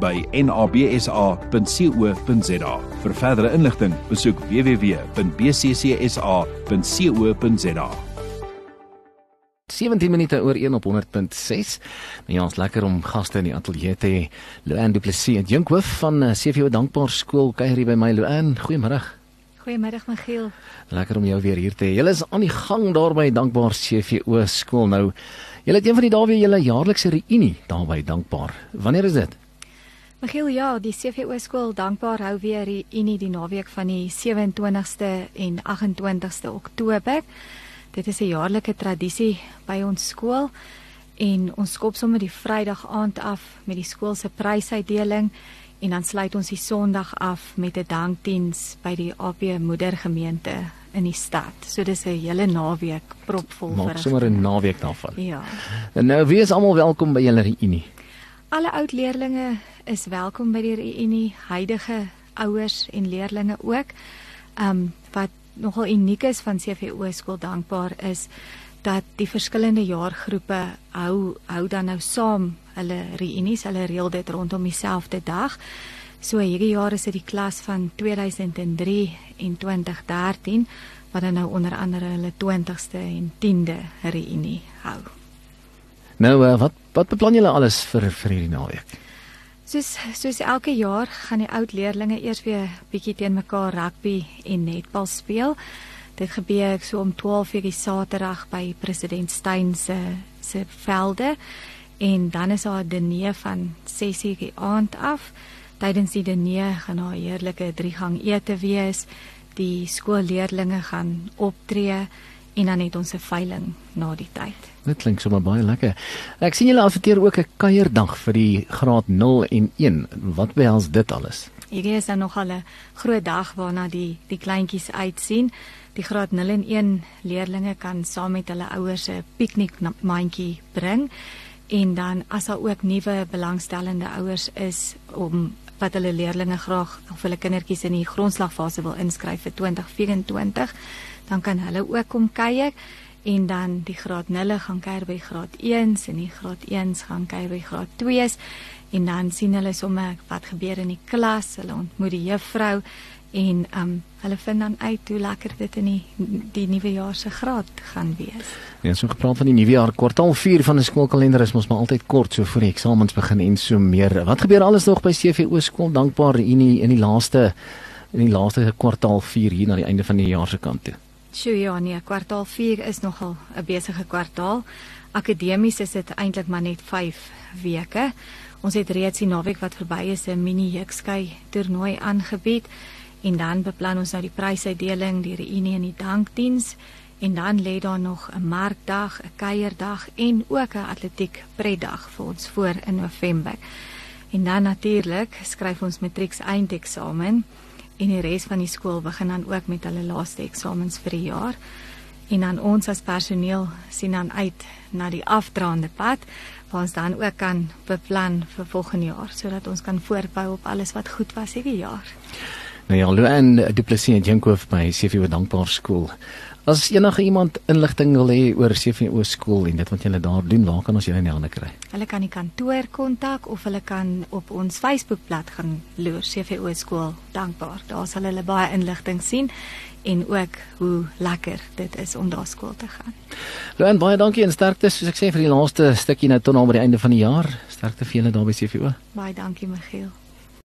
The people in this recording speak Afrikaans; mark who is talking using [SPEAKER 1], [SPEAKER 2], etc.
[SPEAKER 1] by nabsa.co.za. Vir verdere inligting, besoek www.bccsa.co.za.
[SPEAKER 2] 17 minute oor 1 op 100.6. Ja, ons lekker om gaste in die ateljee te hê. Luan Du Plessis, en Jinkhoof van eh, CVO Dankbaar Skool kuier hier by my. Luan, goeiemôre.
[SPEAKER 3] Goeiemiddag Michiel.
[SPEAKER 2] Lekker om jou weer hier te hê. Julle is aan die gang daar by Dankbaar CVO skool nou. Julle het een van die dae weer julle jaarlikse reunie daarby dankbaar. Wanneer is dit?
[SPEAKER 3] Michiel, ja, die CVO skool dankbaar hou weer reunie die naweek van die 27ste en 28ste Oktober. Dit is 'n jaarlike tradisie by ons skool en ons skop sommer die Vrydag aand af met die skool se prysuitdeling en dan sluit ons die Sondag af met 'n dankdiens by die AP Moedergemeente in die stad. So dis 'n hele naweek propvol vir.
[SPEAKER 2] Maak sommer 'n naweek daarvan.
[SPEAKER 3] Ja.
[SPEAKER 2] En nou wie is almal welkom by julle reunie?
[SPEAKER 3] Alle oud leerdlinge is welkom by die reunie, huidige ouers en leerdlinge ook. Um wat nogal uniek is van CVO skool dankbaar is dat die verskillende jaargroepe hou hou dan nou saam hulle reunies, hulle reël dit rondom dieselfde dag. So hierdie jaar is dit die klas van 2003 en 2013 wat dan nou onder andere hulle 20ste en 10de reunie hou.
[SPEAKER 2] Nou uh, wat wat beplan julle alles vir vir hierdie naweek?
[SPEAKER 3] Soos soos elke jaar gaan die oud leerdlinge eers weer bietjie teen mekaar rugby en netbal speel. Dit gebeur so om 12:00 die Saterdag by president Steyn se se velde en dan is daar 'n diner van 6:00 die aand af. Tydens die diner gaan daar 'n heerlike driegang ete wees. Die skoolleerdlinge gaan optree en dan het ons 'n veiling na die tyd.
[SPEAKER 2] Dit klink sommer baie lekker. Ek sien julle adverteer ook 'n kuierdag vir die graad 0 en 1. Wat behels dit alles?
[SPEAKER 3] Hierdie is dan nogal 'n groot dag waarna die die kleintjies uitsien. Die graad 0 en 1 leerdlinge kan saam met hulle ouers 'n piknikmandjie bring en dan as daar ook nuwe belangstellende ouers is om wat hulle leerdlinge graag of hulle kindertjies in die grondslagfase wil inskryf vir 2024, dan kan hulle ook kom kuier en dan die graad 0 gaan kuier by graad 1s en die graad 1s gaan kuier by graad 2s en dan sien hulle sommer wat gebeur in die klas, hulle ontmoet die juffrou en um hulle vind dan uit hoe lekker dit in die die nuwe jaar se graad gaan wees.
[SPEAKER 2] Ja, so gepraat van die nuwe jaar kwartaal 4 van die skoolkalender is mos maar altyd kort so voor die eksamens begin en so meer. Wat gebeur alles nog by CVO skool dankbaar in die in die laaste in die laaste kwartaal 4 hier na die einde van die jaar se kant toe?
[SPEAKER 3] Sjoe ja nee, kwartaal 4 is nogal 'n besige kwartaal. Akademies is dit eintlik maar net 5 weke. Ons het reeds die naweek wat verby is 'n mini jukskei toernooi aangebied en dan beplan ons nou die prysuitdeling, die reunie en die dankdiens en dan lê daar nog 'n markdag, 'n kuierdag en ook 'n atletiek pretdag vir ons voor in November. En dan natuurlik skryf ons matrieks eindeksamen en die res van die skool begin dan ook met hulle laaste eksamens vir die jaar. En dan ons as personeel sien dan uit na die afdraande pad waar ons dan ook kan beplan vir volgende jaar sodat ons kan voortbou op alles wat goed was hierdie jaar.
[SPEAKER 2] Nou ja, Luan Du Plessis en Jenkoof by CVO Dankbaar Skool. As enige iemand inligting wil hê oor CVO skool en dit wat julle daar doen, waar kan ons julle in die hande kry?
[SPEAKER 3] Hulle kan die kantoor kontak of hulle kan op ons Facebookblad gaan loer CVO skool Dankbaar. Daar sal hulle baie inligting sien en ook hoe lekker dit is om daar skool te gaan.
[SPEAKER 2] Luan, baie dankie en sterkte soos ek sê vir die laaste stukkie nou tot na by die einde van die jaar. Sterkte vir julle daar by CVO.
[SPEAKER 3] Baie dankie Michiel.